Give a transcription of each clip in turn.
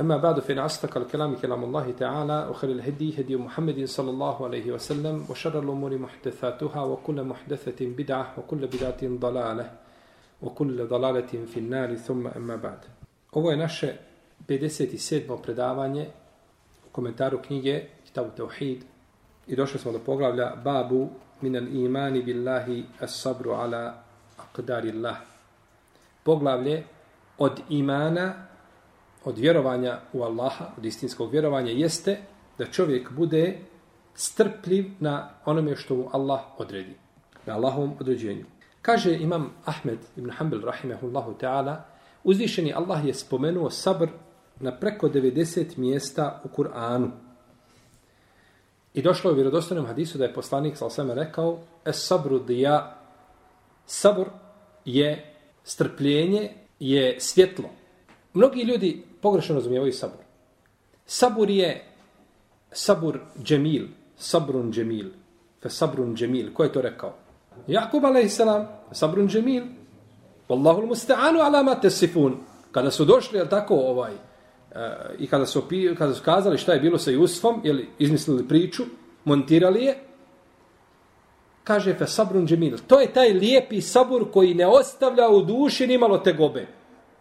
أما بعد فإن أصدق الكلام كلام الله تعالى وخير الهدي هدي محمد صلى الله عليه وسلم وشر الأمور محدثاتها وكل محدثة بدعة وكل بدعة ضلالة وكل ضلالة في النار ثم أما بعد Ovo je naše 57. predavanje u komentaru knjige Kitabu Tauhid i došli smo do poglavlja Babu minal imani billahi as sabru ala aqdari Allah. Poglavlje od imana od vjerovanja u Allaha, od istinskog vjerovanja, jeste da čovjek bude strpljiv na onome što mu Allah odredi. Na Allahovom određenju. Kaže imam Ahmed ibn Hanbel, rahimahullahu ta'ala, uzvišeni Allah je spomenuo sabr na preko 90 mjesta u Kur'anu. I došlo je u vjerodostanom hadisu da je poslanik sa osvame rekao Es sabru dija Sabr je strpljenje, je svjetlo. Mnogi ljudi pogrešno razumijevaju sabur. Sabur je sabur džemil, sabrun džemil, fe sabrun džemil. Ko je to rekao? Jakub a.s. sabrun džemil. Wallahu musta'anu ala ma tesifun. Kada su došli, jel tako, ovaj, uh, i kada su, kada su kazali šta je bilo sa Jusufom, jel, izmislili priču, montirali je, kaže fe sabrun džemil. To je taj lijepi sabur koji ne ostavlja u duši ni malo tegobe.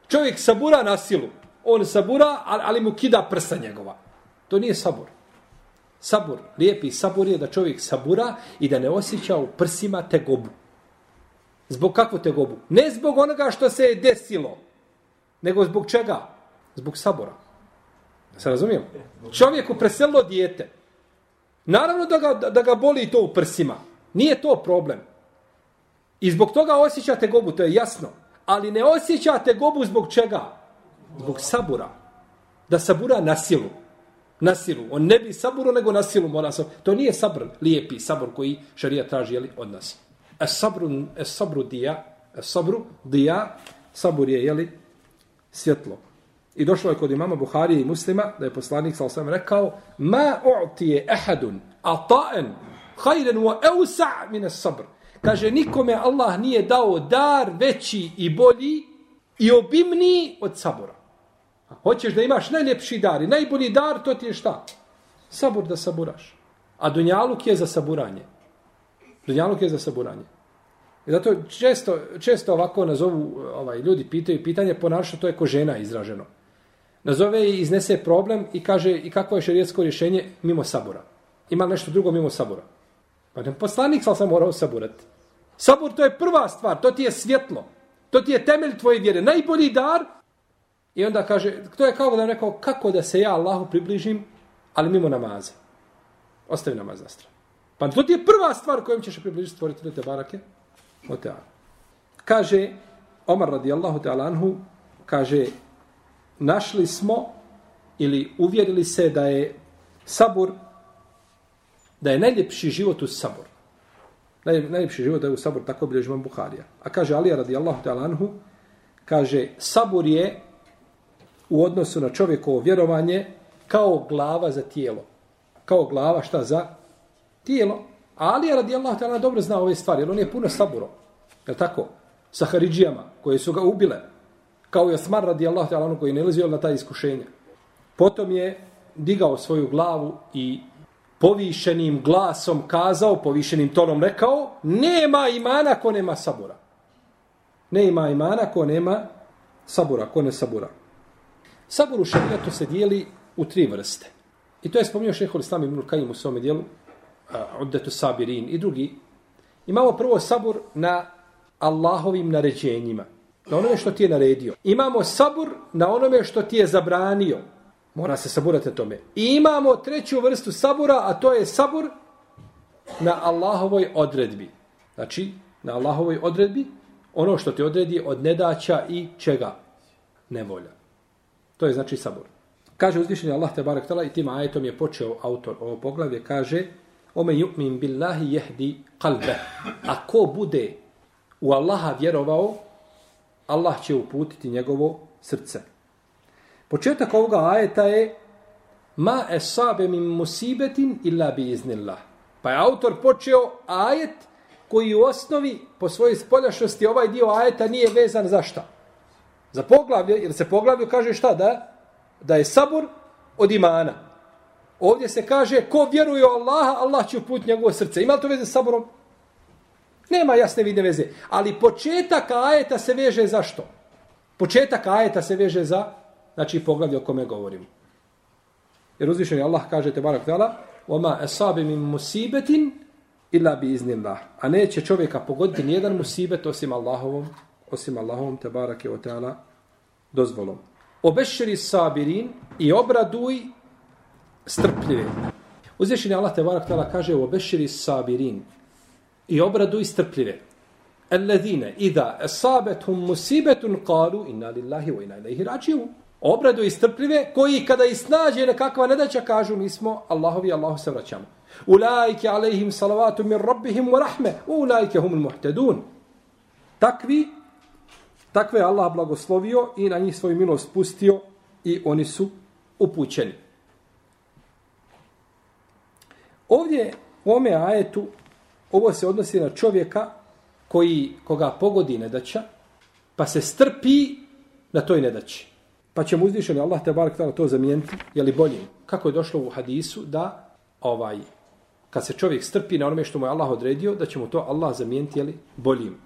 Čovjek sabura na silu on sabura, ali mu kida prsa njegova. To nije sabur. Sabur, lijepi sabur je da čovjek sabura i da ne osjeća u prsima tegobu. Zbog kakvu tegobu? Ne zbog onoga što se je desilo, nego zbog čega? Zbog sabora. Se razumijem? Čovjeku preselilo dijete. Naravno da ga, da ga boli to u prsima. Nije to problem. I zbog toga osjećate gobu, to je jasno. Ali ne osjećate gobu zbog čega? Zbog sabura. Da sabura na silu. Na silu. On ne bi saburo, nego na silu mora sabur. To nije sabr, lijepi sabur koji šarija traži jeli, od nas. Es sabru, es sabru dija, es sabru dija, sabur je, jeli, svjetlo. I došlo je kod imama Buharije i muslima, da je poslanik sa osam rekao, ma u'tije ehadun ata'en hajren wa eusa' mine sabr. Kaže, nikome Allah nije dao dar veći i bolji i obimniji od sabora. Hoćeš da imaš najljepši dar i najbolji dar, to ti je šta? Sabor da saburaš. A dunjaluk je za saburanje. Dunjaluk je za saburanje. I zato često, često ovako nazovu, ovaj, ljudi pitaju pitanje, ponašno to je ko žena izraženo. Nazove i iznese problem i kaže i kako je šerijetsko rješenje mimo sabura. Ima nešto drugo mimo sabura. Pa ne poslanik sam sam morao saburati. Sabur to je prva stvar, to ti je svjetlo. To ti je temelj tvoje vjere. Najbolji dar I onda kaže, to je kao da je rekao, kako da se ja Allahu približim, ali mimo namaza. Ostavi namaz na stranu. Pa to ti je prva stvar kojom ćeš približiti stvoriti te barake. Oteala. Kaže, Omar radijallahu ta'ala anhu, kaže, našli smo ili uvjerili se da je sabur, da je najljepši život u sabur. Naj, najljepši život da je u sabur, tako bilježi vam Buharija. A kaže Alija radijallahu ta'ala anhu, kaže, sabur je u odnosu na čovjekovo vjerovanje kao glava za tijelo. Kao glava šta za tijelo. Ali je Allah ta'ala dobro zna ove stvari, jer on je puno saburo. Je tako? Sa Haridžijama koje su ga ubile. Kao i radi Allah ta'ala ono koji ne lezio na ta iskušenja. Potom je digao svoju glavu i povišenim glasom kazao, povišenim tonom rekao, nema imana ko nema sabura. Ne ima imana ko nema sabura, ko ne sabura. Sabor u šarijatu se dijeli u tri vrste. I to je spomnio šehol Islam ibn Kajim u svome dijelu, Uddetu Sabirin i drugi. Imamo prvo sabor na Allahovim naređenjima. Na onome što ti je naredio. Imamo sabor na onome što ti je zabranio. Mora se saburati tome. I imamo treću vrstu sabora, a to je sabor na Allahovoj odredbi. Znači, na Allahovoj odredbi, ono što ti odredi od nedaća i čega? Nevolja. To je znači sabor. Kaže uzvišeni Allah te barek tala i tim ajetom je počeo autor ovo poglavlje, kaže Ome yu'min billahi jehdi kalbe. A ko bude u Allaha vjerovao, Allah će uputiti njegovo srce. Početak ovoga ajeta je ma esabe min musibetin illa bi iznillah. Pa je autor počeo ajet koji u osnovi po svojoj spoljašnosti ovaj dio ajeta nije vezan za šta? Za poglavlje, jer se poglavlje kaže šta da? Da je sabor od imana. Ovdje se kaže ko vjeruje u Allaha, Allah će uputiti njegovo srce. Ima li to veze s saborom? Nema jasne vidne veze. Ali početak ajeta se veže za što? Početak ajeta se veže za znači poglavlje o kome govorimo. Jer uzvišen je Allah kaže te barak tala وَمَا أَصَابِ مِن مُسِيبَةٍ إِلَّا بِإِذْنِ اللَّهِ A neće čovjeka pogoditi nijedan musibet osim Allahovom, osim Allahom te barake o teala dozvolom. Obešeri sabirin i obraduj strpljive. Uzvišen je Allah te barak tala kaže obešeri sabirin i obraduj strpljive. Alladine idha asabathum musibatun qalu inna lillahi wa inna ilaihi raji'un. Obradu i strpljive koji kada isnađe nekakva nedaća kažu mi smo Allahovi Allahu se vraćamo. Ulaike alaihim salavatu min rabbihim wa rahme. Ulaike humul muhtadun. Takvi takve Allah blagoslovio i na njih svoju milost pustio i oni su upućeni. Ovdje u ome ajetu ovo se odnosi na čovjeka koji koga pogodi nedaća, pa se strpi na toj nedaći. Pa će mu uzvišeni Allah te barak to zamijeniti, je li bolje? Kako je došlo u hadisu da ovaj kad se čovjek strpi na onome što mu je Allah odredio, da će mu to Allah zamijeniti, je li boljim.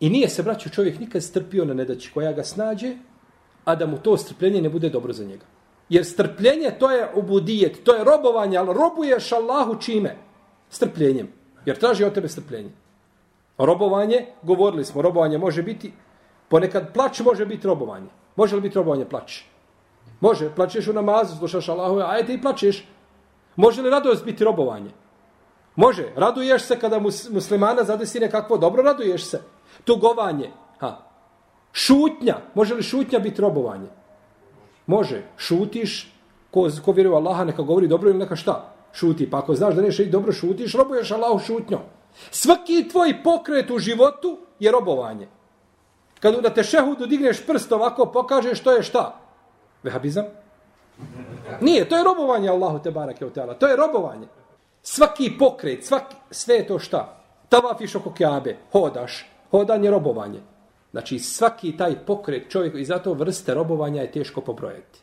I nije se, braću, čovjek nikad strpio na nedaći koja ga snađe, a da mu to strpljenje ne bude dobro za njega. Jer strpljenje to je ubudijet, to je robovanje, ali robuješ Allahu čime? Strpljenjem. Jer traži od tebe strpljenje. Robovanje, govorili smo, robovanje može biti, ponekad plać može biti robovanje. Može li biti robovanje plać? Može, plačeš u namazu, slušaš Allahu, ajte i plačeš. Može li radost biti robovanje? Može, raduješ se kada muslimana zadesi nekakvo dobro, raduješ se. Tugovanje, ha. Šutnja, može li šutnja biti robovanje? Može, šutiš, ko, ko vjeruje Allaha, neka govori dobro ili neka šta? šuti. Pa ako znaš da neš dobro šutiš, robuješ Allahu šutnjom. Svaki tvoj pokret u životu je robovanje. Kad da te šehudu digneš prst ovako, pokažeš što je šta? Vehabizam? Nije, to je robovanje Allahu te barake teala. To je robovanje. Svaki pokret, svaki, sve je to šta? Tavafiš oko kjabe, hodaš. Hodanje robovanje. Znači svaki taj pokret čovjek, i zato vrste robovanja je teško pobrojati.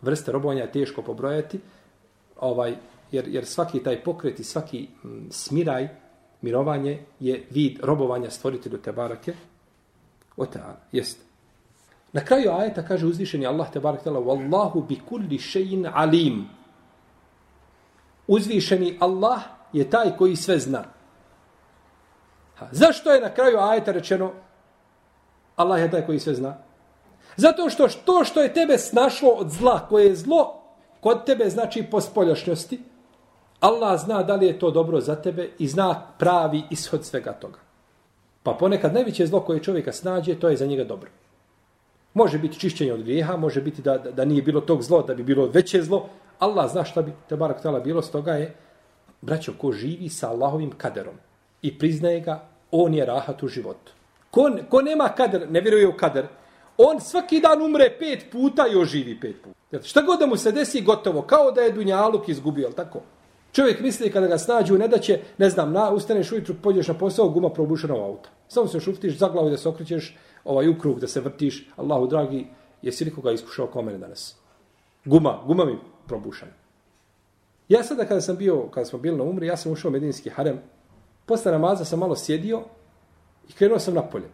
Vrste robovanja je teško pobrojati. Ovaj, jer, jer svaki taj pokret i svaki m, smiraj, mirovanje je vid robovanja stvoritelju te barake. O ta, jest. Na kraju ajeta kaže uzvišeni Allah te barake tala, Wallahu bi kulli šein alim. Uzvišeni Allah je taj koji sve zna. Ha, zašto je na kraju ajeta rečeno Allah je taj koji sve zna? Zato što to što je tebe snašlo od zla, koje je zlo, kod tebe znači po spoljašnjosti, Allah zna da li je to dobro za tebe i zna pravi ishod svega toga. Pa ponekad najveće zlo koje čovjeka snađe, to je za njega dobro. Može biti čišćenje od grijeha, može biti da, da, da nije bilo tog zlo, da bi bilo veće zlo. Allah zna šta bi te barak tala bilo, stoga je, braćo, ko živi sa Allahovim kaderom i priznaje ga, on je rahat u životu. Ko, ko nema kader, ne vjeruje u kader, on svaki dan umre pet puta i oživi pet puta. Šta god da mu se desi, gotovo, kao da je Dunjaluk izgubio, tako? Čovjek misli kada ga snađu, ne da će, ne znam, na, ustaneš ujutru, pođeš na posao, guma probušena u auto. Samo se šuftiš za glavu da se okrećeš, ovaj u krug da se vrtiš. Allahu dragi, jesi li koga iskušao kao mene danas? Guma, guma mi probušena. Ja sada kada sam bio, kada smo bili na umri, ja sam ušao u medinski harem. Posle namaza sam malo sjedio i krenuo sam na polje.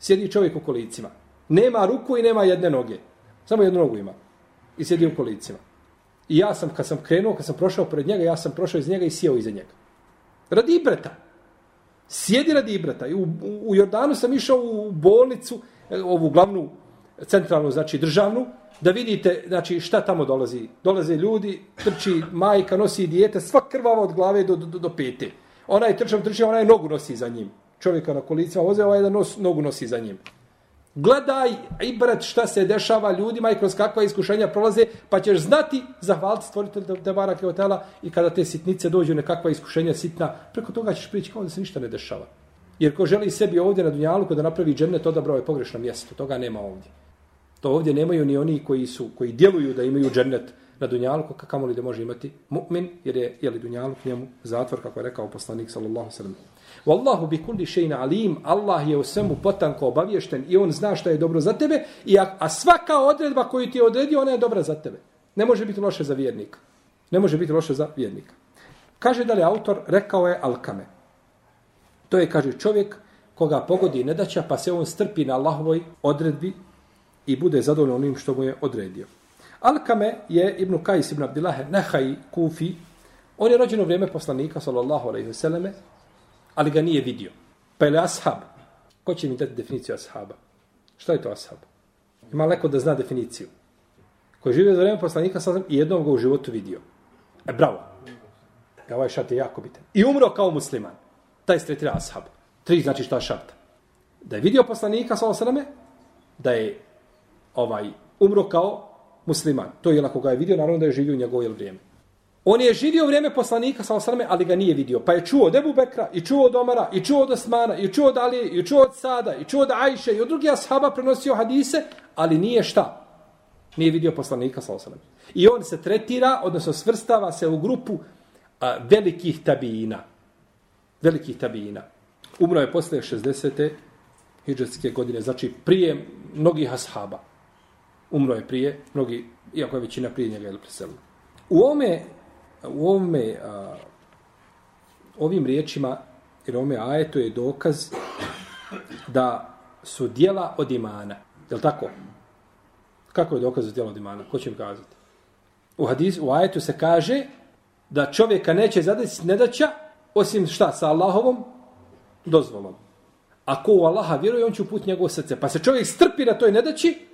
Sjedi čovjek u kolicima. Nema ruku i nema jedne noge. Samo jednu nogu ima. I sjedi u kolicima. I ja sam, kad sam krenuo, kad sam prošao pred njega, ja sam prošao iz njega i sjeo iza njega. Radi ibreta. Sjedi radi ibreta. I u, u Jordanu sam išao u bolnicu, ovu glavnu centralnu, znači državnu, da vidite znači, šta tamo dolazi. Dolaze ljudi, trči majka, nosi dijete, sva krvava od glave do, do, do pete. Onaj trčam trči onaj nogu nosi za njim. Čovjeka na kolicima voze, ovaj jedan nos, nogu nosi za njim. Gledaj ibrat, šta se dešava ljudima i kroz kakva iskušenja prolaze, pa ćeš znati zahvaliti stvoritelj Tebara Keotela i kada te sitnice dođu nekakva iskušenja sitna, preko toga ćeš prići kao da se ništa ne dešava. Jer ko želi sebi ovdje na Dunjaluku da napravi džennet, odabrao je pogrešno mjesto. Toga nema ovdje. To ovdje nemaju ni oni koji su koji djeluju da imaju džennet na dunjalku, kako li da može imati mu'min, jer je, je li Dunjaluk njemu zatvor, kako je rekao poslanik, sallallahu sallam. Wallahu bi kulli shay'in alim. Allah je u svemu potanko obaviješten i on zna šta je dobro za tebe i a, a svaka odredba koju ti je odredio, ona je dobra za tebe. Ne može biti loše za vjernika. Ne može biti loše za vjernika. Kaže da li autor rekao je Alkame. To je, kaže, čovjek koga pogodi nedaća, pa se on strpi na Allahovoj odredbi i bude zadovoljno onim što mu je odredio. Alkame je Ibn Kajs ibn Abdillahe Nehaj Kufi. On je rođen u vrijeme poslanika, sallallahu alaihi vseleme, ali ga nije vidio. Pa je li ashab? Ko će mi dati definiciju ashaba? Što je to ashab? Ima leko da zna definiciju. Koji žive za vrijeme poslanika, sallam, i jednom ga u životu vidio. E, bravo. E, ovaj šat je jako bitan. I umro kao musliman. Taj stretira ashab. Tri znači šta šat. Da je vidio poslanika, sallallahu alaihi da je ovaj umro kao musliman. To je ako ga je vidio, naravno da je živio u njegovo vrijeme. On je živio vrijeme poslanika, sa osrme, ali ga nije vidio. Pa je čuo od Ebu Bekra, i čuo od Omara, i čuo od Osmana, i čuo od Alije, i čuo od Sada, i čuo od Ajše, i od drugih ashaba prenosio hadise, ali nije šta? Nije vidio poslanika, sa osrme. I on se tretira, odnosno svrstava se u grupu a, velikih tabijina. Velikih tabijina. Umro je posle 60. hijđarske godine, znači prije mnogih ashaba. Umro je prije, mnogi, iako je većina prije njega je preselila. U ome u ome, a, ovim riječima, jer ome ajetu je dokaz da su dijela od imana. Je li tako? Kako je dokaz za dijela od imana? Ko će mi kazati? U, hadis, u ajetu se kaže da čovjeka neće zadesiti nedaća osim šta? Sa Allahovom dozvolom. Ako u Allaha vjeruje, on će uput njegovo srce. Pa se čovjek strpi na toj nedaći,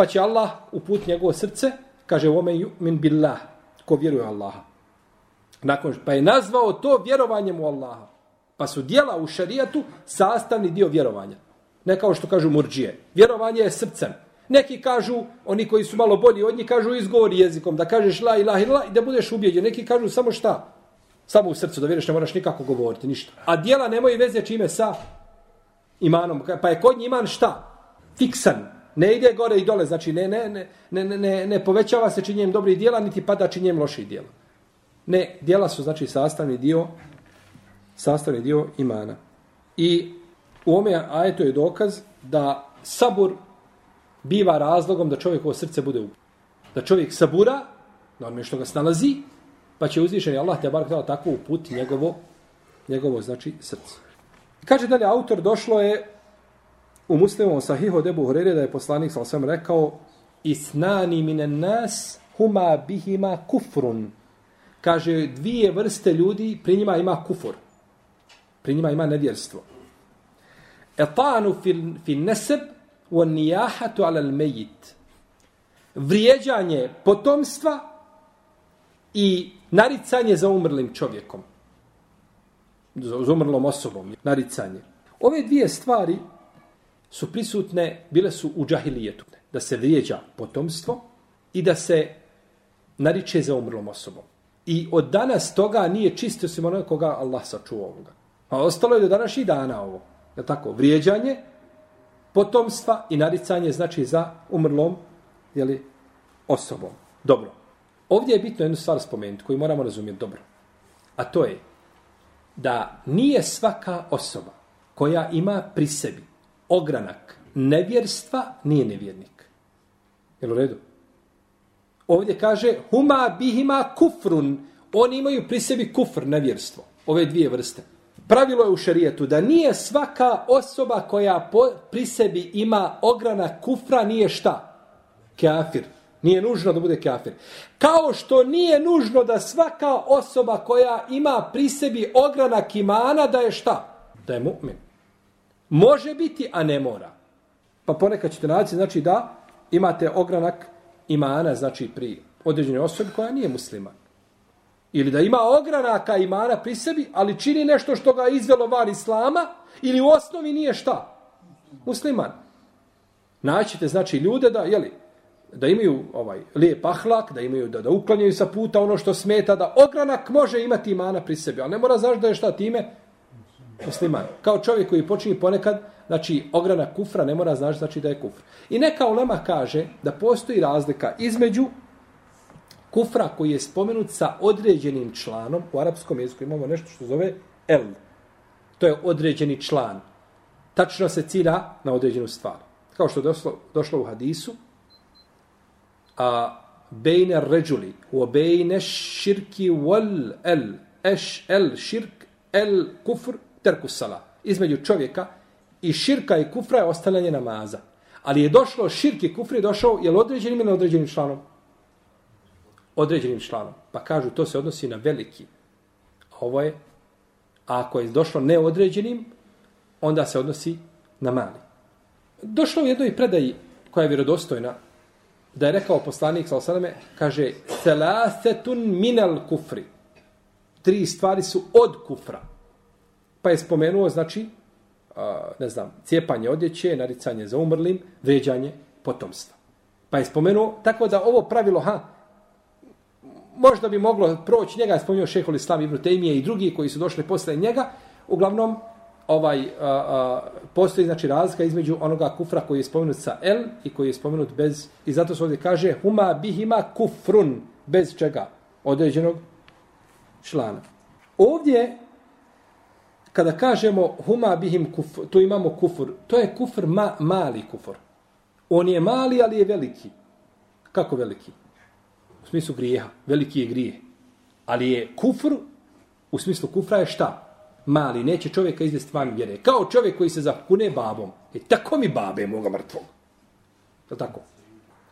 pa će Allah uput njegovo srce, kaže, ome min billah, ko vjeruje Allaha. Nakon, pa je nazvao to vjerovanjem u Allaha. Pa su dijela u šarijatu sastavni dio vjerovanja. Ne kao što kažu murđije. Vjerovanje je srcem. Neki kažu, oni koji su malo bolji od njih, kažu izgovori jezikom, da kažeš la ilaha ila i da budeš ubijeđen. Neki kažu samo šta? Samo u srcu, da vjeruješ, ne moraš nikako govoriti, ništa. A dijela nemaju veze čime sa imanom. Pa je kod njih iman šta? Fiksan, Ne ide gore i dole, znači ne, ne, ne, ne, ne, ne povećava se činjenjem dobrih dijela, niti pada činjenjem loših dijela. Ne, dijela su znači sastavni dio, sastavni dio imana. I u ome ajetu je dokaz da sabur biva razlogom da čovjekovo srce bude upućeno. Da čovjek sabura, na onome što ga snalazi, pa će uzvišeni Allah te bar htjela tako uputi njegovo, njegovo znači srce. I kaže dalje, autor došlo je u muslimom sahihu od Ebu Hurere da je poslanik sa osvijem rekao Isnani minen nas huma bihima kufrun. Kaže, dvije vrste ljudi, pri njima ima kufur. Pri njima ima nevjerstvo. Etanu fil, fil neseb u nijahatu ala mejit. Vrijeđanje potomstva i naricanje za umrlim čovjekom. Za umrlom osobom. Naricanje. Ove dvije stvari su prisutne, bile su u džahilijetu. Da se vrijeđa potomstvo i da se nariče za umrlom osobom. I od danas toga nije čisto osim onoga koga Allah sačuva ovoga. A ostalo je do danas i dana ovo. Je tako? Vrijeđanje potomstva i naricanje znači za umrlom jeli, osobom. Dobro. Ovdje je bitno jednu stvar spomenuti koju moramo razumjeti dobro. A to je da nije svaka osoba koja ima pri sebi ogranak nevjerstva nije nevjernik. Je u redu? Ovdje kaže huma bihima kufrun. Oni imaju pri sebi kufr, nevjerstvo. Ove dvije vrste. Pravilo je u šarijetu da nije svaka osoba koja po, pri sebi ima ograna kufra nije šta? Kafir. Nije nužno da bude kafir. Kao što nije nužno da svaka osoba koja ima pri sebi ogranak imana da je šta? Da je mu'min. Može biti, a ne mora. Pa ponekad ćete naći, znači da imate ogranak imana, znači pri određenoj osobi koja nije musliman. Ili da ima ogranaka imana pri sebi, ali čini nešto što ga izvelo van islama, ili u osnovi nije šta? Musliman. Naćite, znači, ljude da, jeli, da imaju ovaj lijep ahlak, da imaju da, da uklanjaju sa puta ono što smeta, da ogranak može imati imana pri sebi, ali ne mora znaš da je šta time musliman. Kao čovjek koji počini ponekad, znači ograna kufra ne mora znači, znači da je kufr. I neka ulema kaže da postoji razlika između kufra koji je spomenut sa određenim članom, u arapskom jeziku imamo nešto što zove el. To je određeni član. Tačno se cilja na određenu stvar. Kao što je došlo, došlo u hadisu, a bejne ređuli, u bejne širki wal el, eš el širk, el kufr, terku sala. Između čovjeka i širka i kufra je ostavljanje namaza. Ali je došlo širki i je došao, je li određenim ili određenim članom? Određenim članom. Pa kažu, to se odnosi na veliki. A ovo je, a ako je došlo neodređenim, onda se odnosi na mali. Došlo u jednoj predaji koja je vjerodostojna, da je rekao poslanik sa osaname, kaže, selasetun minal kufri. Tri stvari su od kufra. Pa je spomenuo, znači, ne znam, cijepanje odjeće, naricanje za umrlim, vređanje potomstva. Pa je spomenuo, tako da ovo pravilo, ha, možda bi moglo proći njega, je spomenuo šehol Islam Ibn Tejmije i drugi koji su došli posle njega, uglavnom, ovaj, a, a, postoji znači razlika između onoga kufra koji je spomenut sa el i koji je spomenut bez, i zato se ovdje kaže, huma bihima kufrun, bez čega? Određenog člana. Ovdje kada kažemo huma bihim kufr, tu imamo kufur, to je kufr ma, mali kufur. On je mali, ali je veliki. Kako veliki? U smislu grijeha. Veliki je grijeh. Ali je kufr, u smislu kufra je šta? Mali. Neće čovjeka izvesti van vjere. Kao čovjek koji se zakune babom. E tako mi babe moga mrtvog. To tako.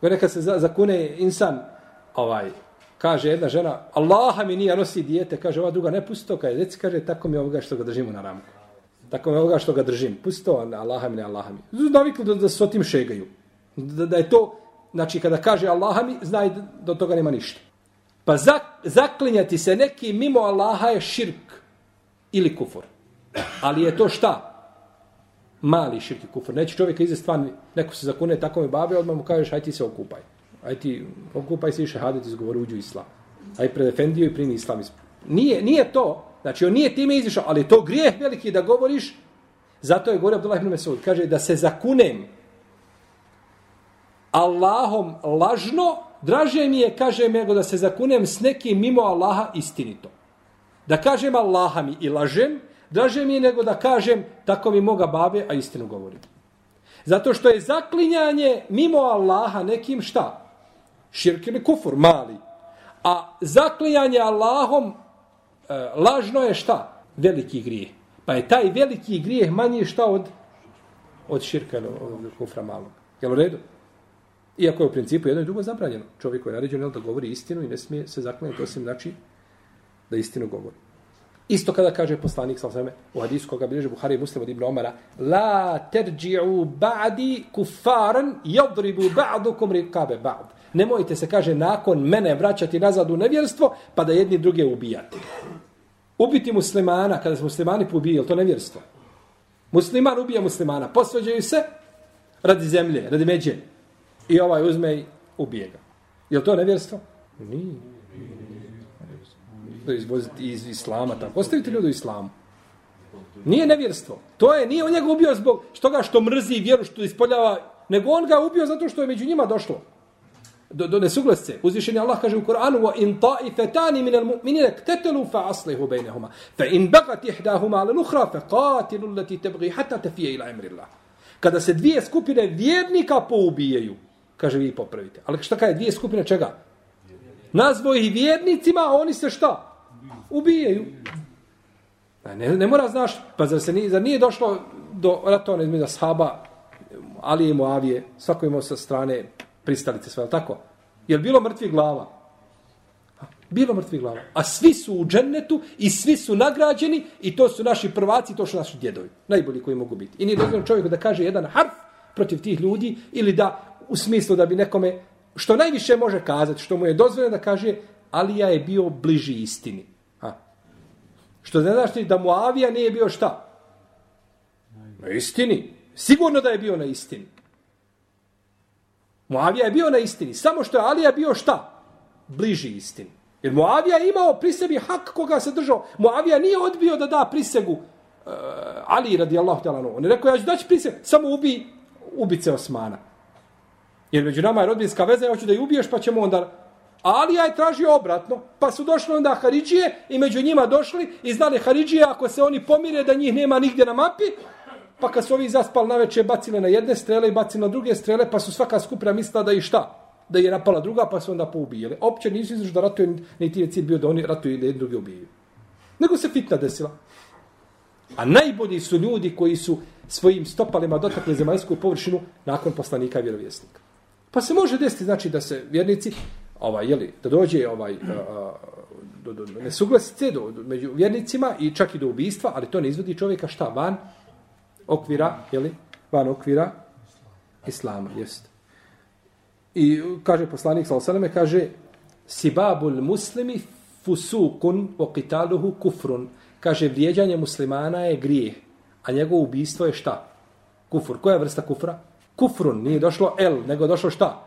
Kada se zakune insan, ovaj, kaže jedna žena, Allaha mi nije nosi dijete, kaže ova druga, ne pusti to, kaže, djeci, kaže, tako mi ovoga što ga držimo na ramku. Tako mi ovoga što ga držim. Pusti to, Allaha mi, ne Allaha mi. Navikli da, da se o tim šegaju. Da, da je to, znači, kada kaže Allaha mi, znaj da do toga nema ništa. Pa zak, zaklinjati se neki mimo Allaha je širk ili kufur. Ali je to šta? Mali širk i kufur. Neće čovjek izvesti stvarni, neko se zakune, tako mi babe, odmah mu kažeš, aj ti se okupaj aj ti okupaj se i šehadet izgovor uđu islam. Aj pred Efendiju i primi islam. Nije, nije to, znači on nije time izišao, ali to grijeh veliki da govoriš, zato je govorio Abdullah ibn Mesud, kaže da se zakunem Allahom lažno, draže mi je, kaže nego da se zakunem s nekim mimo Allaha istinito. Da kažem Allaha mi i lažem, draže mi je nego da kažem tako mi moga babe, a istinu govorim. Zato što je zaklinjanje mimo Allaha nekim šta? Širk ili kufur, mali. A zaklijanje Allahom e, lažno je šta? Veliki grijeh. Pa je taj veliki grijeh manji šta od od širka ili od kufra malog. Jel u redu? Iako je u principu jedno i drugo zabranjeno. Čovjek koji je naređen da govori istinu i ne smije se zaklinjati osim znači da istinu govori. Isto kada kaže poslanik sa sveme u hadisu koga bilježe Buhari i Muslim od Ibn Omara La terđi'u ba'di kufaran jadribu ba'dukum rikabe ba'd. Nemojte se, kaže, nakon mene vraćati nazad u nevjerstvo, pa da jedni druge ubijate. Ubiti muslimana, kada se muslimani pobijeli, to nevjerstvo. Musliman ubija muslimana, posveđaju se radi zemlje, radi međe. I ovaj uzme i ubije ga. Je to nevjerstvo? Nije. Da izvoziti iz islama, tako. Ostavite ljudi u islamu. Nije nevjerstvo. To je, nije on njega ubio zbog što ga što mrzi vjeru, što ispoljava, nego on ga ubio zato što je među njima došlo do, do nesuglasce. Uzvišen je Allah kaže u Koranu wa in مِنَ min al-mu'minina بَيْنَهُمَا fa بَغَتْ إِحْدَاهُمَا fa in فَقَاتِلُوا ihdahuma ala al-ukhra إِلَى أَمْرِ allati tabghi hatta tafiya ila. Kada se dvije skupine vjernika poubijaju, kaže vi popravite. Ali šta kaže dvije skupine čega? Nazvo ih vjernicima, a oni se šta? Ubijaju. Ne, ne mora znaš, pa zar se nije, zar nije došlo do ratona između sahaba, Ali i Moavije, svako imao sa strane pristalice sve, tako? Je li bilo mrtvi glava? Bilo mrtvi glava. A svi su u džennetu i svi su nagrađeni i to su naši prvaci, to su naši djedovi. Najbolji koji mogu biti. I nije dozvoljeno čovjeku da kaže jedan harf protiv tih ljudi ili da u smislu da bi nekome što najviše može kazati, što mu je dozvoljeno da kaže Alija je bio bliži istini. Ha. Što ne znaš da mu Avija nije bio šta? Na istini. Sigurno da je bio na istini. Muavija je bio na istini, samo što je Alija bio šta? Bliži istini. Jer Muavija je imao pri sebi hak koga se držao. Muavija nije odbio da da prisegu uh, Ali radijallahu ta'ala On je rekao, ja ću daći priseg, samo ubi ubice Osmana. Jer među nama je rodbinska veza, ja hoću da ju ubiješ, pa ćemo onda... Ali ja je tražio obratno, pa su došli onda Haridžije i među njima došli i znali Haridžije, ako se oni pomire da njih nema nigdje na mapi, pa kad su ovi zaspali na večer, bacile na jedne strele i bacile na druge strele, pa su svaka skupina mislila da i šta? Da je napala druga, pa su onda poubijele. Opće nisu izražili da ratuju, niti je cilj bio da oni ratuju i da jedni drugi ubijaju. Nego se fitna desila. A najbolji su ljudi koji su svojim stopalima dotakli zemaljsku površinu nakon poslanika i vjerovjesnika. Pa se može desiti, znači, da se vjernici, ovaj, jeli, da dođe ovaj, a, do, do, do nesuglasice do, do, među vjernicima i čak i do ubijstva, ali to ne izvodi čovjeka šta van okvira, jeli, van okvira islama, jest. I kaže poslanik sa osaleme, kaže sibabul muslimi fusukun o qitaluhu kufrun. Kaže, vrijeđanje muslimana je grijeh, a njegovo ubistvo je šta? Kufur. Koja je vrsta kufra? Kufrun. Nije došlo el, nego došlo šta?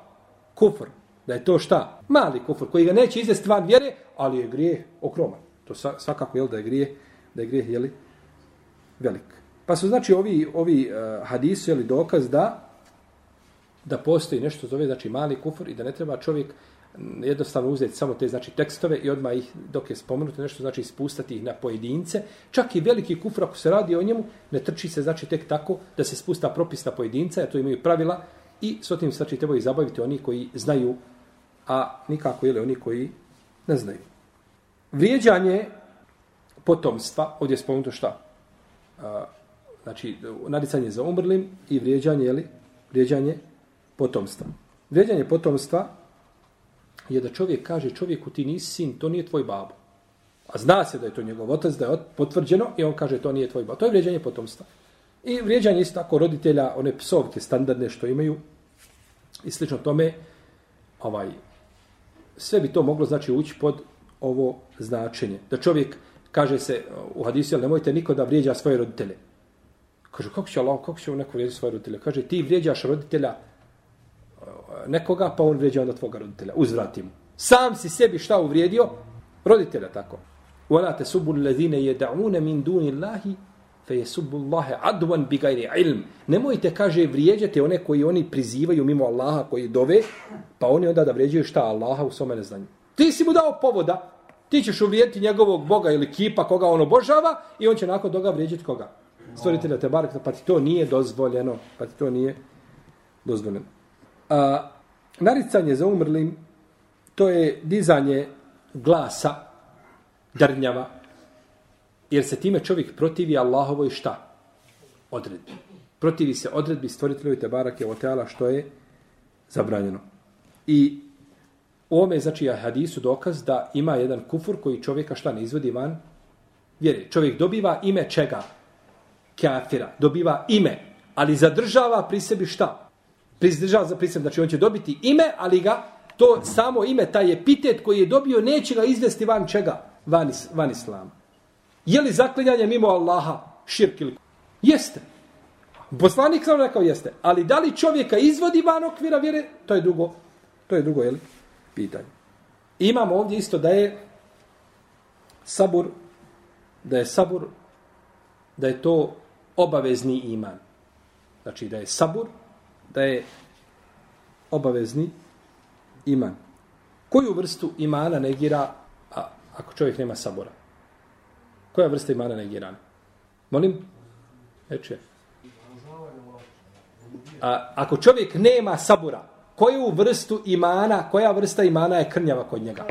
Kufr. Da je to šta? Mali kufr, koji ga neće izvesti van vjere, ali je grijeh okroman. To svakako je da je grijeh, da je grijeh, jeli, velik. Pa su znači ovi, ovi uh, hadisi, ili dokaz da da postoji nešto zove, znači mali kufr i da ne treba čovjek jednostavno uzeti samo te znači tekstove i odmah ih dok je spomenuto nešto znači ispustati ih na pojedince. Čak i veliki kufr ako se radi o njemu ne trči se znači tek tako da se spusta propis na pojedinca jer to imaju pravila i s tim znači trebaju zabaviti oni koji znaju a nikako ili oni koji ne znaju. Vrijeđanje potomstva ovdje je spomenuto šta? Eh, znači naricanje za umrlim i vrijeđanje jeli, vrijeđanje potomstva vrijeđanje potomstva je da čovjek kaže čovjeku ti nisi sin, to nije tvoj babo. A zna se da je to njegov otac, da je potvrđeno i on kaže to nije tvoj babo. To je vrijeđanje potomstva. I vrijeđanje isto tako roditelja, one psovke standardne što imaju i slično tome, ovaj, sve bi to moglo znači ući pod ovo značenje. Da čovjek kaže se u hadisu, nemojte niko da vrijeđa svoje roditelje. Kaže, kako će Allah, kako će neko vrijeđati svoje roditelje? Kaže, ti vrijeđaš roditelja nekoga, pa on vređa onda tvoga roditelja. Uzvrati mu. Sam si sebi šta uvrijedio? Roditelja tako. وَلَا تَسُبُّ الَّذِينَ يَدَعُونَ مِنْ دُونِ اللَّهِ فَيَسُبُّ اللَّهَ عَدْوًا بِغَيْرِ عِلْمِ Nemojte, kaže, vrijeđate one koji oni prizivaju mimo Allaha, koji dove, pa oni onda da vrijeđaju šta Allaha u svome neznanju. Ti si mu dao povoda, ti ćeš uvrijediti njegovog Boga ili kipa koga on obožava i on će nakon toga vrijeđati koga? Stvoritelja te barek, pa ti to nije dozvoljeno, pa ti to nije dozvoljeno. A, naricanje za umrlim, to je dizanje glasa drnjava, jer se time čovjek protivi Allahovoj šta? Odredbi. Protivi se odredbi stvoritelju te barake o teala što je zabranjeno. I u ome, znači, je hadisu dokaz da ima jedan kufur koji čovjeka šta ne izvodi van Jer Čovjek dobiva ime čega? Kafira. Dobiva ime, ali zadržava pri sebi šta? prizdržava za prisem, znači on će dobiti ime, ali ga to samo ime, taj epitet koji je dobio, neće ga izvesti van čega? Van, is, van islama. Je li zaklinjanje mimo Allaha širk ili Jeste. Poslanik sam rekao jeste. Ali da li čovjeka izvodi van okvira vjere, to je drugo, to je drugo, je li? Pitanje. Imamo ovdje isto da je sabur, da je sabur, da je to obavezni iman. Znači da je sabur, da je obavezni iman. Koju vrstu imana negira a, ako čovjek nema sabora? Koja vrsta imana negira? Molim? Neče. A, ako čovjek nema sabura, koju vrstu imana, koja vrsta imana je krnjava kod njega?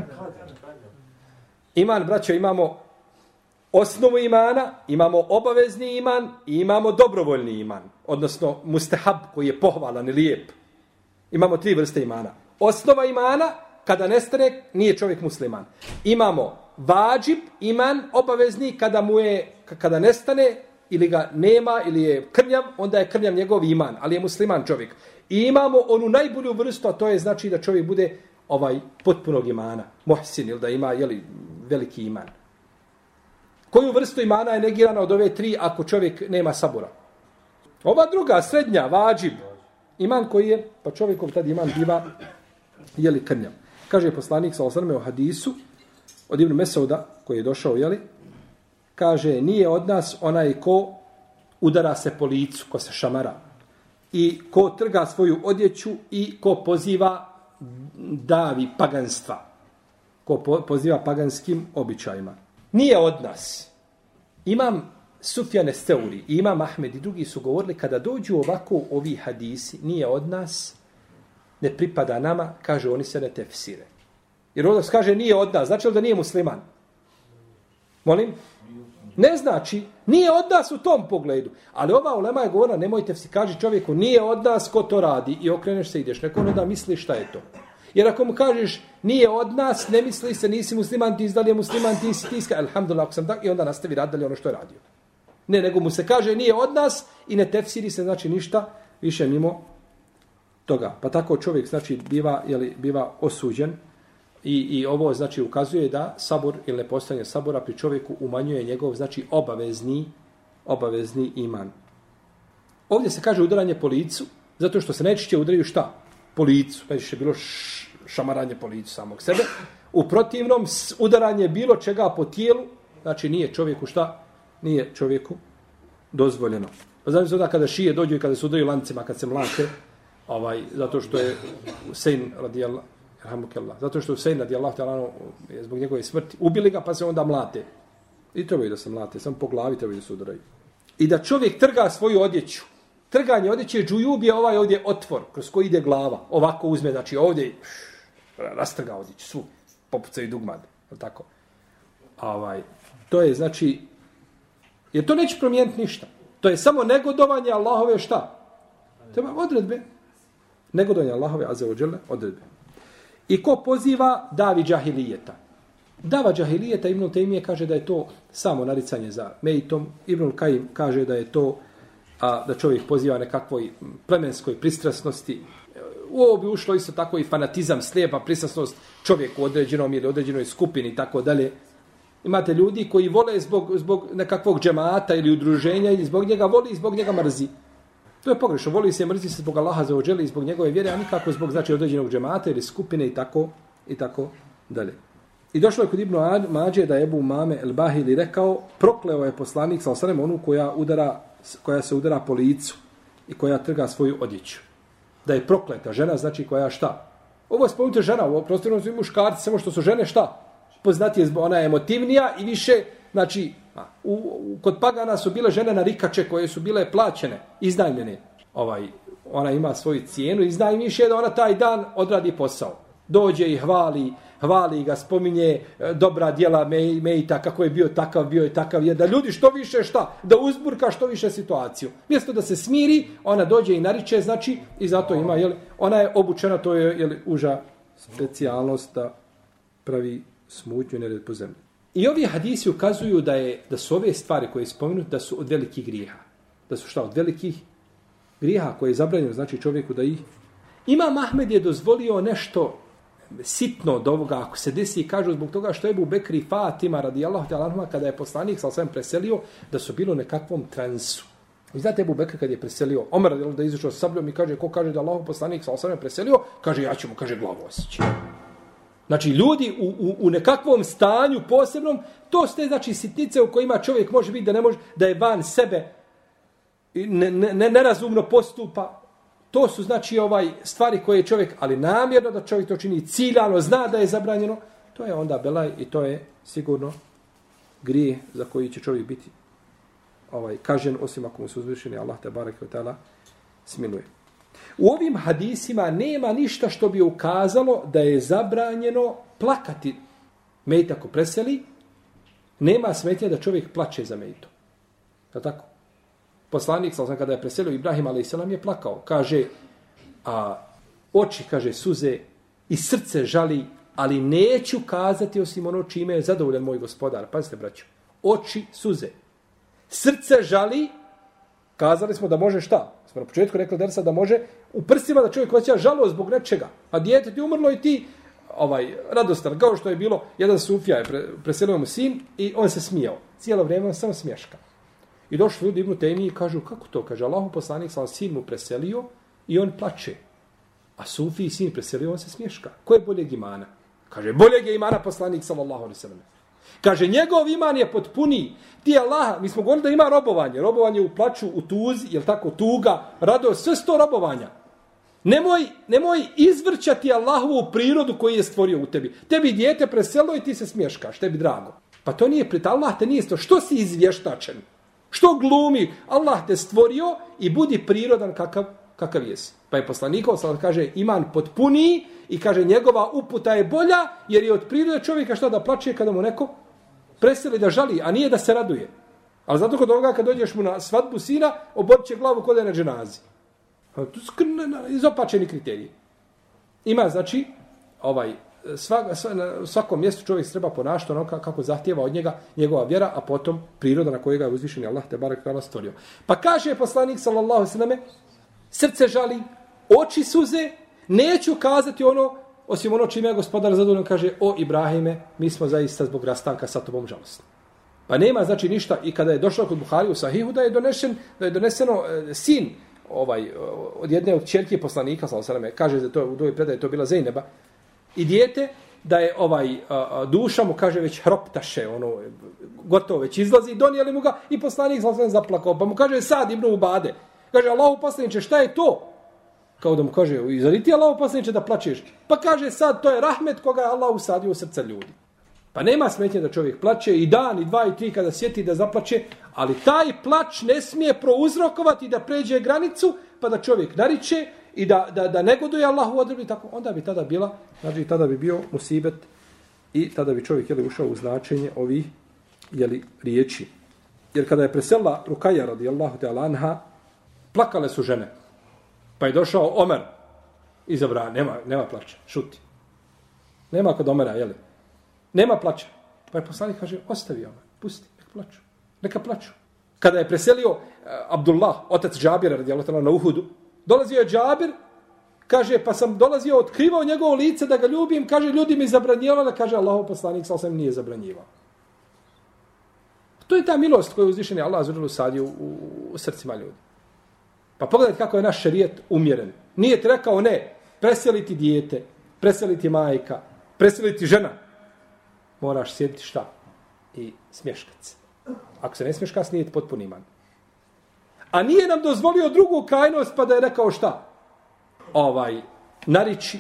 Iman, braćo, imamo osnovu imana, imamo obavezni iman i imamo dobrovoljni iman. Odnosno, mustahab koji je pohvalan i lijep. Imamo tri vrste imana. Osnova imana, kada nestane, nije čovjek musliman. Imamo vađib, iman, obavezni, kada mu je, kada nestane, ili ga nema, ili je krnjav, onda je krnjav njegov iman, ali je musliman čovjek. I imamo onu najbolju vrstu, a to je znači da čovjek bude ovaj potpunog imana, muhsin, ili da ima jeli, veliki iman. Koju vrstu imana je negirana od ove tri ako čovjek nema sabora? Ova druga, srednja, vađib. Iman koji je, pa čovjekom tad iman biva, jeli krnjav. Kaže poslanik sa osrme o hadisu od Ibn Mesauda, koji je došao, jeli, kaže, nije od nas onaj ko udara se po licu, ko se šamara. I ko trga svoju odjeću i ko poziva davi paganstva. Ko po, poziva paganskim običajima. Nije od nas. Imam Sufjane Steuri, Imam Ahmed i drugi su govorili kada dođu ovako ovi hadisi, nije od nas, ne pripada nama, kaže oni se ne tefsire. Jer ovdje kaže nije od nas, znači li da nije musliman? Molim? Ne znači, nije od nas u tom pogledu. Ali ova ulema je govorila, nemojte si kaži čovjeku, nije od nas ko to radi i okreneš se ideš. Neko ne da misli šta je to. Jer ako mu kažeš, nije od nas, ne misli se, nisi musliman, ti izdali je musliman, ti si tiska, alhamdulillah, ako sam tak, i onda nastavi rad dalje ono što je radio. Ne, nego mu se kaže, nije od nas i ne tefsiri se, znači ništa više mimo toga. Pa tako čovjek, znači, biva, jeli, biva osuđen, I, I ovo znači ukazuje da sabor ili nepostojanje sabora pri čovjeku umanjuje njegov znači obavezni obavezni iman. Ovdje se kaže udaranje po licu, zato što se najčešće udaraju šta? Po licu. Pa je bilo šamaranje po licu samog sebe. U protivnom, udaranje bilo čega po tijelu, znači nije čovjeku šta? Nije čovjeku dozvoljeno. Pa znači da kada šije dođu i kada se udaju lancima, kad se mlate, ovaj, zato što je Sejn radijallahu Rahmukallah. Zato što Husein radijallahu ta'ala je zbog njegove smrti ubili ga pa se onda mlate. I trebaju da se mlate, samo po glavi trebaju da se udaraju. I da čovjek trga svoju odjeću. Trganje odjeće džujub je ovaj ovdje otvor kroz koji ide glava. Ovako uzme, znači ovdje rastrga odjeću, svu, popucaju dugmad. Tako. A ovaj, to je znači, jer to neće promijeniti ništa. To je samo negodovanje Allahove šta? Treba odredbe. Negodovanje Allahove, a za odredbe. I ko poziva davi džahilijeta? Dava džahilijeta Ibn Taymije kaže da je to samo naricanje za mejtom. Ibn Kajim kaže da je to a, da čovjek poziva nekakvoj plemenskoj pristrasnosti. U ovo bi ušlo isto tako i fanatizam, slijepa prisasnost čovjeku u određenom ili određenoj skupini i tako dalje. Imate ljudi koji vole zbog, zbog nekakvog džemata ili udruženja i zbog njega voli i zbog njega mrzi. To je pogrešno. Voli se mrzi se zbog Allaha za ođeli i zbog njegove vjere, a nikako zbog znači određenog džemata ili skupine i tako i tako dalje. I došlo je kod Ibnu Mađe da je Ebu Mame El Bahili rekao, prokleo je poslanik sa osanem onu koja, udara, koja se udara po licu i koja trga svoju odjeću. Da je prokleta žena, znači koja šta? Ovo je spomenuta žena, ovo prostorno su muškarci, samo što su žene šta? Poznati je, ona je emotivnija i više, znači, U, u, kod pagana su bile žene na rikače koje su bile plaćene, iznajmljene. Ovaj, ona ima svoju cijenu, iznajmiše da ona taj dan odradi posao. Dođe i hvali, hvali ga, spominje e, dobra djela Mejta, kako je bio takav, bio je takav, je da ljudi što više šta, da uzburka što više situaciju. Mjesto da se smiri, ona dođe i nariče, znači, i zato ima, jel, ona je obučena, to je jel, uža specijalnost da pravi smutnju i nered po zemlji. I ovi hadisi ukazuju da je da su ove stvari koje je spomenut da su od velikih grijeha. Da su šta od velikih grijeha koje je zabranjeno znači čovjeku da ih Ima Mahmed je dozvolio nešto sitno od ovoga ako se desi i kažu zbog toga što je Ebu Bekri Fatima radijallahu ta'ala kada je poslanik sa svem preselio da su bilo nekakvom transu. Vi znate Ebu Bekr kad je preselio Omer radijallahu da izašao sabljom i kaže ko kaže da Allahu poslanik sa svem preselio kaže ja ću mu kaže glavu osjeći. Znači, ljudi u, u, u nekakvom stanju posebnom, to ste, znači, sitnice u kojima čovjek može biti da ne može, da je van sebe, ne, ne, nerazumno postupa. To su, znači, ovaj stvari koje čovjek, ali namjerno da čovjek to čini ciljano, zna da je zabranjeno, to je onda belaj i to je sigurno grije za koji će čovjek biti ovaj kažen osim ako mu se uzvišeni Allah te barek ve taala smiluje. U ovim hadisima nema ništa što bi ukazalo da je zabranjeno plakati mejt ako preseli. Nema smetnje da čovjek plače za mejtom. Je tako? Poslanik, sam kada je preselio, Ibrahim a.s. je plakao. Kaže, a oči, kaže, suze i srce žali, ali neću kazati osim ono čime je zadovoljan moj gospodar. Pazite, braćo. Oči, suze. Srce žali, kazali smo da može šta? Smo na početku rekli Dersa da može u prstima da čovjek osjeća žalost zbog nečega. A dijete ti umrlo i ti ovaj radostan, kao što je bilo, jedan sufija je pre, preselio mu sin i on se smijao. Cijelo vrijeme on samo smješka. I došli ljudi Ibnu Temi i kažu, kako to? Kaže, Allahu poslanik sam sin mu preselio i on plače. A Sufi sin preselio, on se smješka. Ko je boljeg imana? Kaže, boljeg je imana poslanik sallallahu alaihi sallam. Kaže, njegov iman je potpuni. Ti Allah, mi smo govorili da ima robovanje. Robovanje u plaću, u tuzi, jel tako, tuga, radost, sve sto robovanja. Nemoj, nemoj izvrćati Allahovu prirodu koju je stvorio u tebi. Tebi dijete preselo i ti se smješkaš, tebi drago. Pa to nije pred Allah, te nije to. Što si izvještačen? Što glumi? Allah te stvorio i budi prirodan kakav, kakav jesi. Pa je poslanikov sada kaže iman potpuniji i kaže njegova uputa je bolja jer je od prirode čovjeka što da plače kada mu neko preseli da žali, a nije da se raduje. Ali zato kod ovoga kad dođeš mu na svadbu sina, oborit će glavu kod je na dženazi. Pa to su izopačeni kriteriji. Ima, znači, ovaj, svak, svak, na svakom mjestu čovjek treba ponašati ono kako zahtjeva od njega njegova vjera, a potom priroda na kojega je uzvišen Allah te barek tala stvorio. Pa kaže poslanik sallallahu sallam, srce žali, oči suze, neću kazati ono, osim ono čime je gospodar zadovoljno kaže, o Ibrahime, mi smo zaista zbog rastanka sa tobom žalostni. Pa nema znači ništa i kada je došao kod Buhari u Sahihu da je donesen da je doneseno e, sin ovaj od jedne od ćerke poslanika sallallahu alejhi kaže da to u doj predaje to bila Zejneba i dijete da je ovaj a, a, duša mu kaže već hroptaše ono gotovo već izlazi donijeli mu ga i poslanik sam zaplakao. Pa mu kaže sad ibn Ubade. Kaže Allahu poslaniče, šta je to? Kao da mu kaže izadi ti Allahu poslaniče da plačeš? Pa kaže sad to je rahmet koga je Allah usadio u srca ljudi. Pa nema smetnje da čovjek plače i dan, i dva, i tri kada sjeti da zaplače, ali taj plač ne smije prouzrokovati da pređe granicu, pa da čovjek nariče i da, da, da negoduje Allahu odredbi, tako, onda bi tada bila, znači tada bi bio musibet i tada bi čovjek jeli, ušao u značenje ovih jeli, riječi. Jer kada je presela Rukaja radijallahu te anha, plakale su žene. Pa je došao Omer i zabra, nema, nema plaća, šuti. Nema kod Omera, jeli? Nema plaća. Pa je poslanik kaže, ostavi Omer, pusti, neka plaću. Neka plaću. Kada je preselio uh, Abdullah, otac Džabira, ta'ala na Uhudu, dolazio je Džabir, kaže, pa sam dolazio, otkrivao njegovo lice da ga ljubim, kaže, ljudi mi zabranjivali, kaže, Allahov poslanik sa osam nije zabranjivao. To je ta milost koju uzvišen je Allah zađelu sadio u, u srcima ljudi. Pa pogledajte kako je naš šerijet umjeren. Nije ti rekao ne, preseliti dijete, preseliti majka, preseliti žena moraš sjediti šta? I smješkat se. Ako se ne smješkas, nije potpuni iman. A nije nam dozvolio drugu krajnost, pa da je rekao šta? Ovaj, nariči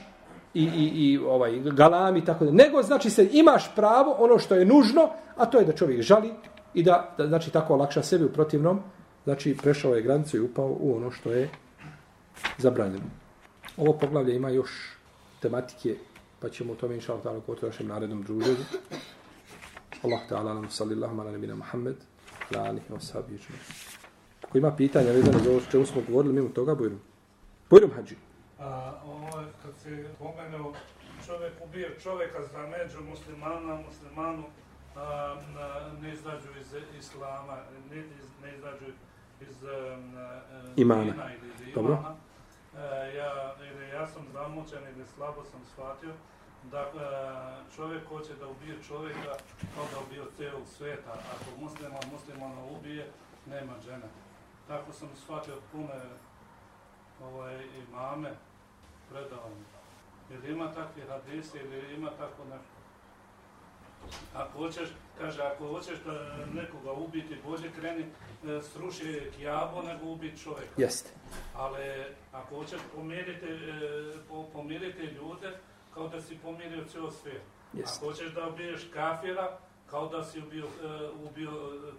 i, i, i ovaj, galami, tako da. Nego, znači se, imaš pravo, ono što je nužno, a to je da čovjek žali i da, da znači, tako olakša sebi u protivnom, znači, prešao je granicu i upao u ono što je zabranjeno. Ovo poglavlje ima još tematike pa ćemo o tome inša Allah ta'ala govoriti našem narednom druženju. Allah ta'ala nam salli Allahuma ala nebina Muhammed, ala alihi wa sahabi. Ako ima pitanja vezane za ovo čemu smo govorili mimo toga, bujrum. Bujrum hađi. A, ovo je kad se pomenuo čovjek ubije čovjeka za među muslimana, muslimanu, a, ne izađu iz islama, ne, iz, ne izađu iz a, imana. ili iz imana. Dobro. E, ja, ili ja sam zamućen ili slabo sam shvatio, da e, čovjek hoće da ubije čovjeka kao da ubije cijelog svijeta. Ako musliman muslimana ubije, nema žene. Tako sam shvatio pune ovaj, imame predavanje. Ili ima takvi hadisi ili ima tako nešto. Ako hoćeš, kaže, ako hoćeš da nekoga ubiti, bolje kreni e, sruši kjabo nego ubiti čovjeka. Jeste. Ali ako hoćeš pomiriti, e, pomiriti ljude, kao da si pomirio cijelo svijet. Yes. Ako hoćeš da ubiješ kafira, kao da si ubio, uh, ubio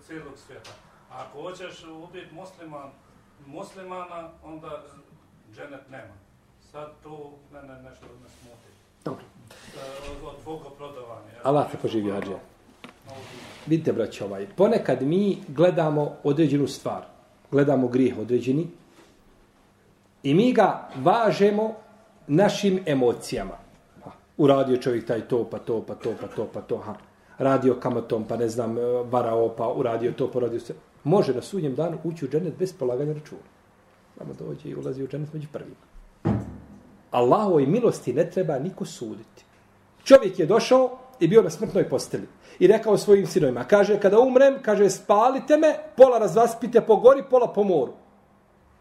cijelog svijeta. A ako hoćeš ubiti musliman, muslimana, onda dženet nema. Sad to ne, ne, nešto ne smuti. Dobro. Uh, od tvoga prodavanja. Allah te poživi, Hadžija. Vidite, braći, ovaj, ponekad mi gledamo određenu stvar, gledamo grijeh određeni i mi ga važemo našim emocijama uradio čovjek taj to, pa to, pa to, pa to, pa to, ha. Radio kamatom, pa ne znam, e, varao, pa uradio to, poradio pa se. Može na sudnjem danu ući u džennet bez polaganja računa. Samo dođe i ulazi u džennet među prvima. Allahovoj milosti ne treba niko suditi. Čovjek je došao i bio na smrtnoj posteli. I rekao svojim sinovima, kaže, kada umrem, kaže, spalite me, pola razvaspite po gori, pola po moru.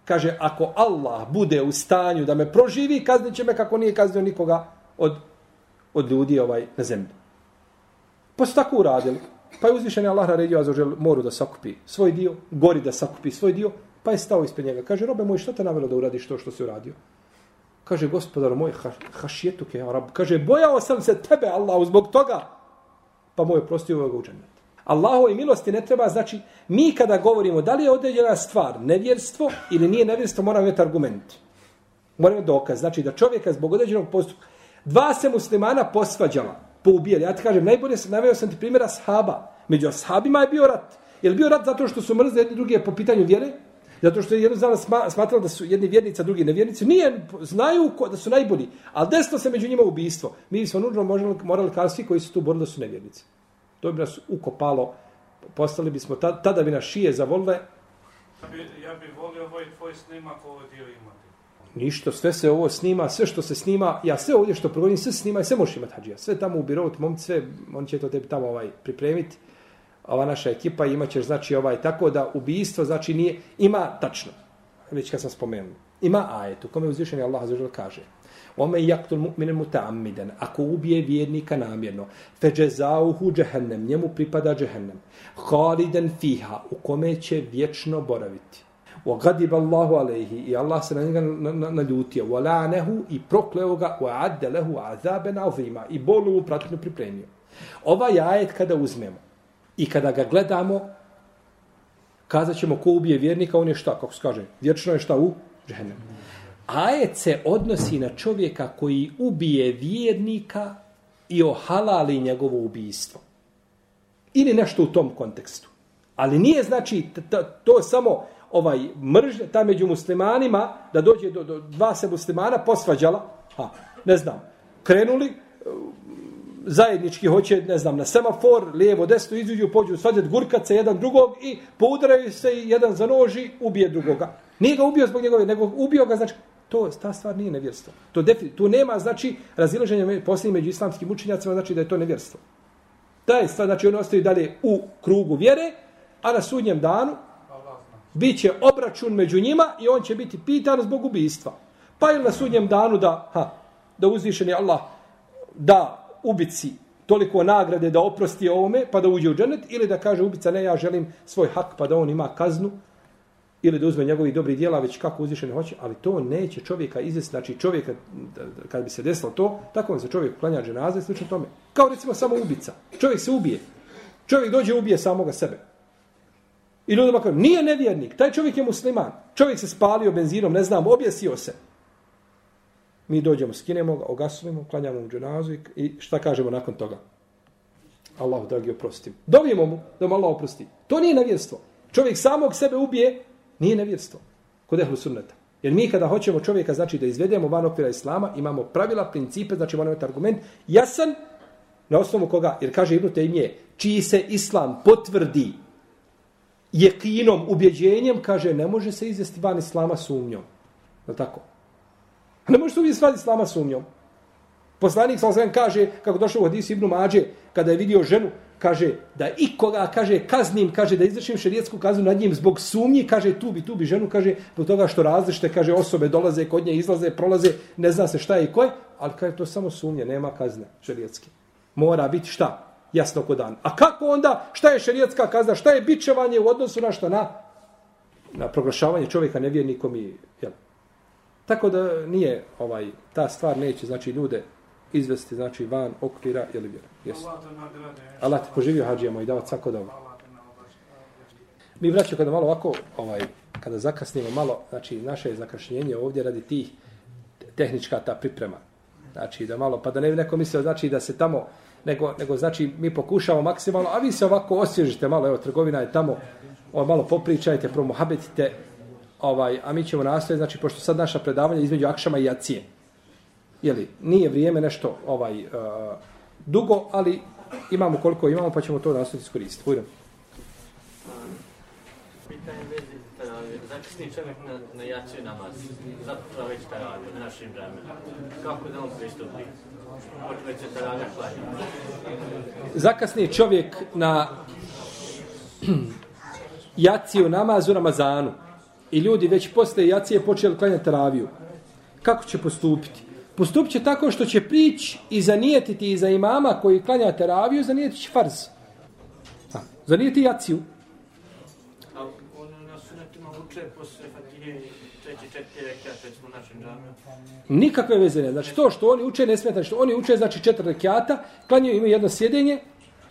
Kaže, ako Allah bude u stanju da me proživi, kaznit će me kako nije kaznio nikoga od od ljudi ovaj na zemlji. Pa su tako uradili. Pa je uzvišen Allah naredio Azožel moru da sakupi svoj dio, gori da sakupi svoj dio, pa je stao ispred njega. Kaže, robe moj, što te navelo da uradiš to što si uradio? Kaže, gospodar moj, ha, hašijetu ke rab. Kaže, bojao sam se tebe, Allah, zbog toga. Pa moj prosti ovoga u džennet. Allahove milosti ne treba, znači, mi kada govorimo da li je određena stvar nevjerstvo ili nije nevjerstvo, moramo imati argument. Moramo imati dokaz. Znači, da čovjeka zbog određenog postupka, dva se muslimana posvađala, poubijali. Ja ti kažem, najbolje se naveo sam ti primjera sahaba. Među ashabima je bio rat. Je li bio rat zato što su mrzli jedni druge po pitanju vjere? Zato što je jedno zna smatrali da su jedni vjernici, a drugi nevjernici. Nije, znaju ko, da su najbolji. Ali desno se među njima ubistvo. Mi smo nužno morali, morali kao svi koji su tu borili da su nevjernici. To bi nas ukopalo. Postali bismo, tada, tada bi nas šije zavolile. Ja bi, ja bi volio ovaj tvoj snimak ovo dio imati. Ništa, sve se ovo snima, sve što se snima, ja sve ovdje što provodim, sve snima i sve možeš imati hađija. Sve tamo u birovu, momci, sve, on će to tebi tamo ovaj pripremiti ova naša ekipa ima ćeš znači ovaj tako da ubijstvo znači nije ima tačno već kad sam spomenuo ima ajet u kome uzvišeni Allah azza kaže Ome yaktul mu'mina muta'ammidan ako ubije vjernika namjerno fejazauhu jahannam njemu pripada jahannam khalidan fiha u kome će vječno boraviti wa ghadiba Allahu alayhi. I Allah se na njega naljutio. Wa lanahu i prokleo ga. Wa adda lahu azaban azima. I bolu pratno pripremio. Ovaj ajet kada uzmemo I kada ga gledamo, kazat ćemo ko ubije vjernika, on je šta, kako se kaže, vječno je šta u džehennem. Ajet se odnosi na čovjeka koji ubije vjernika i ohalali njegovo ubijstvo. Ili nešto u tom kontekstu. Ali nije znači to samo ovaj mržnja ta među muslimanima da dođe do, do dva se muslimana posvađala, ha, ne znam, krenuli, e, zajednički hoće, ne znam, na semafor, lijevo, desno, izuđu, pođu svađat gurkace jedan drugog i poudaraju se i jedan za noži, ubije drugoga. Nije ga ubio zbog njegove, nego ubio ga, znači, to, ta stvar nije nevjerstvo. To defini, tu nema, znači, razilaženja posljednje među islamskim učenjacima, znači da je to nevjerstvo. Ta je stvar, znači, oni ostaju dalje u krugu vjere, a na sudnjem danu Biće obračun među njima i on će biti pitan zbog ubistva. Pa ili na sudnjem danu da, ha, da uzvišen je Allah da ubici toliko nagrade da oprosti ovome pa da uđe u dženet ili da kaže ubica ne ja želim svoj hak pa da on ima kaznu ili da uzme njegovi dobri dijela već kako uzvišeno hoće ali to neće čovjeka izvesti znači čovjeka kad bi se desilo to tako se čovjek klanja dženaze i slično tome. Kao recimo samo ubica. Čovjek se ubije. Čovjek dođe ubije samoga sebe i ljudima kažu nije nevjernik taj čovjek je musliman čovjek se spalio benzinom ne znam objesio se mi dođemo, skinemo ga, ogasujemo, klanjamo mu dženazu i šta kažemo nakon toga? Allahu dragi oprosti. Dovijemo mu da mu Allah oprosti. To nije nevjerstvo. Čovjek samog sebe ubije, nije nevjerstvo. Kod ehlu sunneta. Jer mi kada hoćemo čovjeka znači da izvedemo van okvira islama, imamo pravila, principe, znači moramo imati argument jasan na osnovu koga, jer kaže Ibn Taymije, čiji se islam potvrdi jekinom, ubjeđenjem, kaže, ne može se izvesti van islama sumnjom. Je tako? Ne može se izvesti van islama sumnjom. Poslanik sa osvijem kaže, kako došao u hadisu Ibnu Mađe, kada je vidio ženu, kaže da ikoga, kaže, kaznim, kaže da izvršim šerijetsku kaznu nad njim zbog sumnji, kaže tu bi, tu bi ženu, kaže, zbog toga što različite, kaže, osobe dolaze kod nje, izlaze, prolaze, ne zna se šta je i ko je, ali kaže, to samo sumnje, nema kazne šerijetske. Mora biti šta? Jasno kod dan. A kako onda, šta je šerijetska kazna, šta je bičevanje u odnosu na što? Na, na proglašavanje čovjeka nevjernikom i, jel, Tako da nije ovaj ta stvar neće znači ljude izvesti znači van okvira ili vjera. Jesi. Allah te poživio hađijama i davati svako dobro. Mi vraćamo kada malo ovako, ovaj, kada zakasnimo malo, znači naše zakašnjenje ovdje radi tih tehnička ta priprema. Znači da malo, pa da ne bi neko mislio znači da se tamo, nego, nego znači mi pokušamo maksimalno, a vi se ovako osježite malo, evo trgovina je tamo, ovo, malo popričajte, promohabetite, ovaj, a mi ćemo nastaviti, znači, pošto sad naša predavanja između Akšama i Jacije. Jeli, nije vrijeme nešto ovaj uh, dugo, ali imamo koliko imamo, pa ćemo to nastaviti iskoristiti. Ujde. Pitanje vezi, zakasni čovjek na, na Jaciju namaz, zapravo već taravio na našim vremenima. Kako da on pristupi? Zakasni čovjek na Jaciju namazu Ramazanu i ljudi već posle jacije počeli klanjati raviju. Kako će postupiti? postupit će tako što će prići i zanijetiti iza imama koji klanja teraviju, zanijetit će farz. Ha, zanijeti jaciju. A ono na sunetima uče posle Fatihe četiri rekata, recimo našem džamiju. Nikakve veze ne. Znači to što oni uče ne smeta. Znači, što oni uče znači četiri rekiata, klanjaju imaju jedno sjedenje,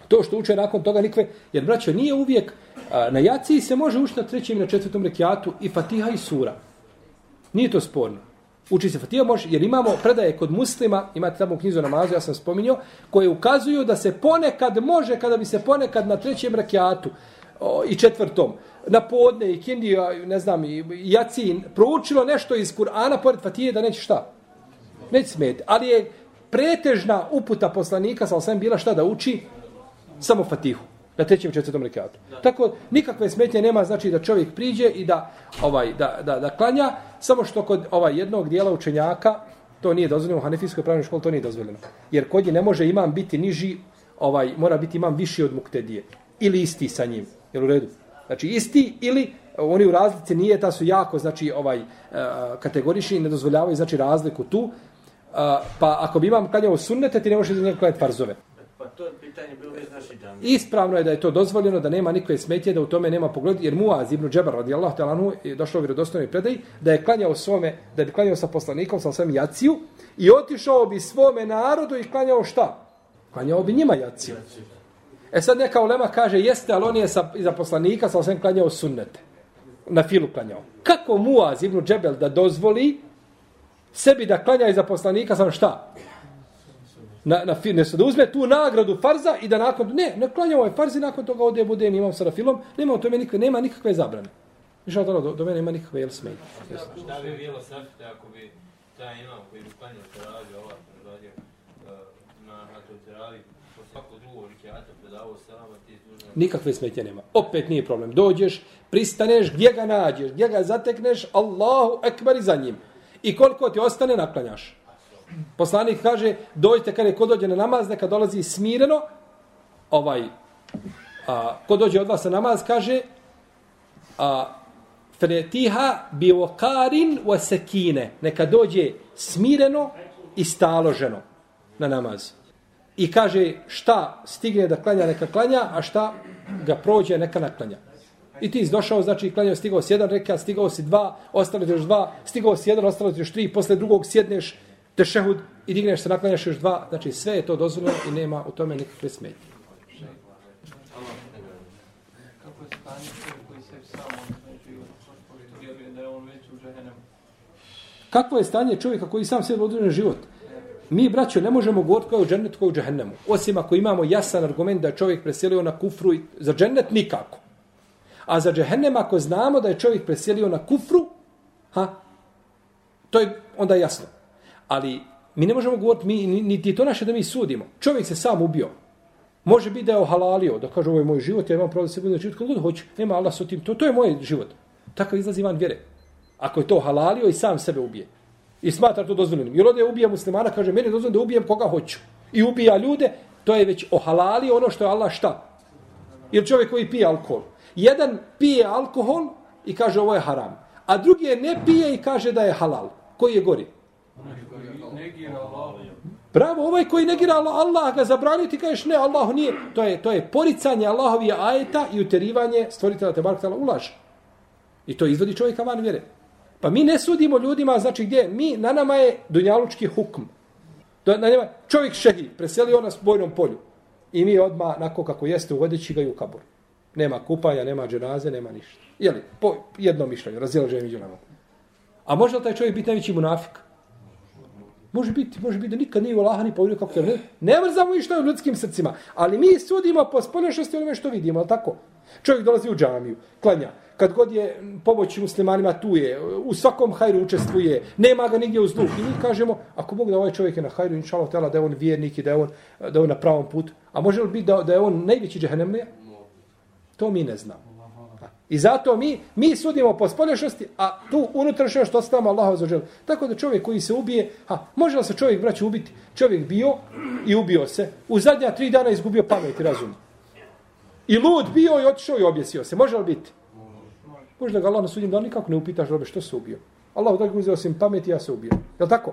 to što uče nakon toga nikve, jer braćo nije uvijek, a, na jaciji se može učiti na trećem i na četvrtom rekiatu i Fatiha i sura. Nije to sporno. Uči se Fatiha može, jer imamo predaje kod muslima, imate tamo u knjizu namazu, ja sam spominjao, koje ukazuju da se ponekad može, kada bi se ponekad na trećem rekiatu o, i četvrtom, na podne i kindija, ne znam, i jacin, proučilo nešto iz Kur'ana pored Fatije da neće šta? Neće smeti. Ali je pretežna uputa poslanika, sa osam bila šta da uči? Samo Fatihu na trećem četvrtom rekatu. Tako nikakve smetnje nema znači da čovjek priđe i da ovaj da da da klanja samo što kod ovaj jednog dijela učenjaka to nije dozvoljeno u Hanefijskoj pravnoj školi to nije dozvoljeno. Jer kod je ne može imam biti niži, ovaj mora biti imam viši od muktedije ili isti sa njim. Jel u redu? Znači isti ili oni u razlici nije ta su jako znači ovaj uh, kategorični ne dozvoljavaju znači razliku tu. Uh, pa ako bi imam klanjao sunnete ti ne možeš da njega klanjati farzove. Pa to je pitanje bilo već naši džami. Ispravno je da je to dozvoljeno, da nema nikakve smetje, da u tome nema pogled, jer Muaz ibn Džebar radijallahu ta'ala anhu je došlo u vjerodostojnoj predaji da je klanjao svome, da bi klanjao sa poslanikom, sa svem jaciju i otišao bi svome narodu i klanjao šta? Klanjao bi njima jaciju. E sad neka ulema kaže, jeste, ali on je sa, iza poslanika sa osvijem klanjao sunnete. Na filu klanjao. Kako Muaz ibn Džebel da dozvoli sebi da klanja iza poslanika sam šta? na, na fitnesu, da uzme tu nagradu farza i da nakon ne ne klanja ovaj farz i nakon toga ode bude imam sa rafilom, nema to nikakve nema nikakve zabrane Ništa do, do, do mene nema nikakve jel smej. Šta bi bilo srce ako bi taj imam koji bi klanjao teraviju, ovaj predvadio eh, na, na toj teraviji, svako drugo. Nikakve smetje nema. Opet nije problem. Dođeš, pristaneš, gdje ga nađeš, gdje ga zatekneš, Allahu ekber i za njim. I koliko ti ostane, naklanjaš. Poslanik kaže, dođite kada je ko dođe na namaz, neka dolazi smireno, ovaj, a, ko dođe od vas na namaz, kaže, a, fretiha bi okarin wa sekine, neka dođe smireno i staloženo na namaz. I kaže, šta stigne da klanja, neka klanja, a šta ga prođe, neka naklanja. I ti došao, znači, klanjao, stigao si jedan reka, stigao si dva, ostalo ti još dva, stigao si jedan, ostalo ti još tri, posle drugog sjedneš, tešehud i digneš se, naklanjaš još dva, znači sve je to dozvoljeno i nema u tome nikakve smetnje. Kako je stanje čovjek koji se sam već u žehenemu? Kakvo je stanje čovjeka koji sam sebe određen život? Mi, braćo, ne možemo govoriti kao u džennetu, kao u džehennemu. Osim ako imamo jasan argument da je čovjek preselio na kufru, i za džennet nikako. A za džehennem, ako znamo da je čovjek preselio na kufru, ha, to je onda jasno. Ali mi ne možemo govoriti, mi, niti to naše da mi sudimo. Čovjek se sam ubio. Može biti da je ohalalio, da kaže ovo je moj život, ja imam pravo da se budem život, kako god hoću, nema Allah sa tim, to, to je moj život. Tako izlazi van vjere. Ako je to halalio i sam sebe ubije. I smatra to dozvoljenim. Jer ovdje ubija muslimana, kaže, meni je dozvoljeno da ubijem koga hoću. I ubija ljude, to je već ohalali ono što je Allah šta. Ili čovjek koji pije alkohol. Jedan pije alkohol i kaže ovo je haram. A drugi je ne pije i kaže da je halal. Koji je gori? Bravo, ovaj koji negira Allah, Allah ga zabranio, ti kažeš ne, Allah nije. To je, to je poricanje Allahovi ajeta i uterivanje stvoritelja te barakta ulaž. I to izvodi čovjeka van vjere. Pa mi ne sudimo ljudima, znači gdje? Mi, na nama je dunjalučki hukm. Do, na njima, čovjek šehi, preselio nas bojnom polju. I mi odma nako kako jeste, uvodeći ga i u kabur. Nema kupanja, nema dženaze, nema ništa. Jeli, po jednom mišljenju, razilaženje među nama. A može li taj čovjek biti najveći munafik? Može biti, može biti da nikad nije u Allaha ni povjerio kako je. Ne, ne mrzamo ništa u ljudskim srcima. Ali mi sudimo po spoljašnosti onome što vidimo, ali tako? Čovjek dolazi u džamiju, klanja. Kad god je pomoći muslimanima tu je, u svakom hajru učestvuje, nema ga nigdje u zlu. I mi kažemo, ako Bog da ovaj čovjek je na hajru, inša Allah, da je on vjernik i da je on, da je on na pravom putu. A može li biti da, da je on najveći džehennemlija? To mi ne znamo. I zato mi mi sudimo po spolješnosti, a tu unutrašnje što ostavamo Allahu za žel. Tako da čovjek koji se ubije, ha, može li se čovjek braći ubiti? Čovjek bio i ubio se. U zadnja tri dana izgubio pamet i razum. I lud bio i otišao i objesio se. Može li biti? Možda ga Allah na sudnjem danu nikako ne upitaš robe što se ubio. Allah odakle uzeo sam pamet i ja se ubio. Je tako?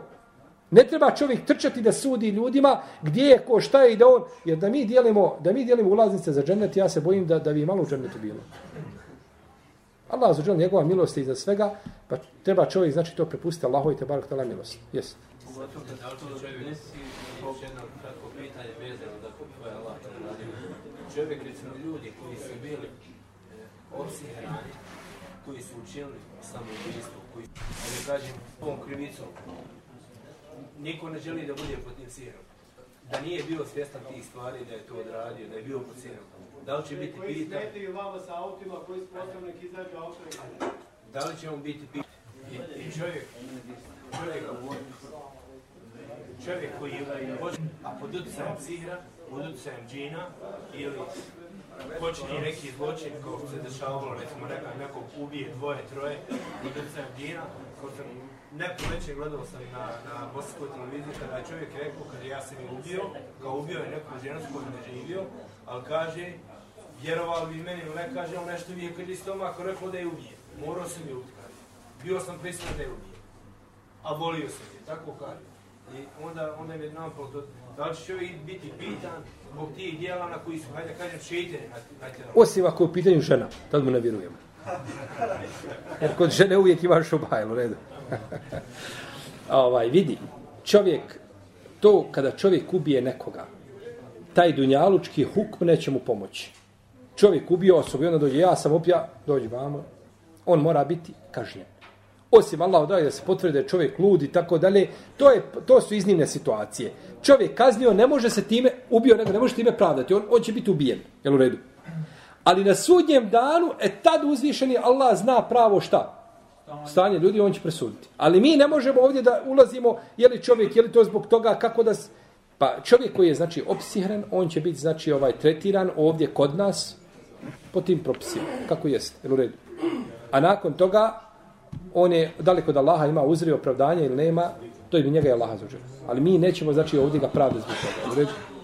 Ne treba čovjek trčati da sudi ljudima gdje je ko šta je i da on, jer da mi dijelimo, da mi dijelimo ulaznice za džennet, ja se bojim da da bi malo u džennetu bilo. Allah za njegova milost je iza svega, pa treba čovjek znači to prepustiti Allahu i te barak tala milost. Jesi. Čovjek recimo, ljudi koji su bili e, opsihrani, koji su učinili samoubistvo, koji su, kažem, ovom krivicom, niko ne želi da bude pod tim sihrom. Da nije bio svjestan tih stvari, da je to odradio, da je bio pod sihrom. Da li će biti koji pitan, smetaju vama sa autima koji su postavljeni nek izađu auto kaže. da li će on biti pitan? I, i čovjek, čovjek, čovjek koji je a pod utjecajem sihra, pod utjecajem džina, ili počini neki zločin, kao što se dešavalo, recimo neka, nekog ubije dvoje, troje, pod utjecajem džina, kao sam neko večer gledao sam na, na bosanskoj televiziji, kada je čovjek rekao, kada ja sam je ubio, kao ubio je neku ženu s kojom je živio, ali kaže, vjerovali bi meni ne, kaže, on nešto mi je kad je stomako rekao da je ubije. Morao sam je ubiti, kaže. Bio sam prisutan da je ubije. A volio sam je, tako kaže. I onda, onda je jedan pol da li će čovjek biti pitan zbog tih dijela na koji su, hajde kažem, šeiteni na. Osim ako je u pitanju žena, tad mu ne vjerujemo. Jer kod žene uvijek imaš šubaj, u redu. ovaj, vidi, čovjek, to kada čovjek ubije nekoga, taj dunjalučki hukm neće mu pomoći. Čovjek ubio osobu i onda dođe, ja sam opja, dođe vamo, on mora biti kažnjen. Osim Allah da da se potvrde čovjek lud i tako dalje, to, je, to su iznimne situacije. Čovjek kaznio, ne može se time, ubio nego, ne može time pravdati, on, on će biti ubijen, jel u redu? Ali na sudnjem danu, e tad uzvišeni Allah zna pravo šta? Stanje ljudi, on će presuditi. Ali mi ne možemo ovdje da ulazimo, je li čovjek, je li to zbog toga, kako da... Pa čovjek koji je, znači, opsihren, on će biti, znači, ovaj tretiran ovdje kod nas po tim propisima. Kako jest, jel u redu? A nakon toga, on je daleko od Allaha, ima uzri opravdanje ili nema, to je bi njega je Allah zađer. Ali mi nećemo, znači, ovdje ga pravde zbog toga. U redu?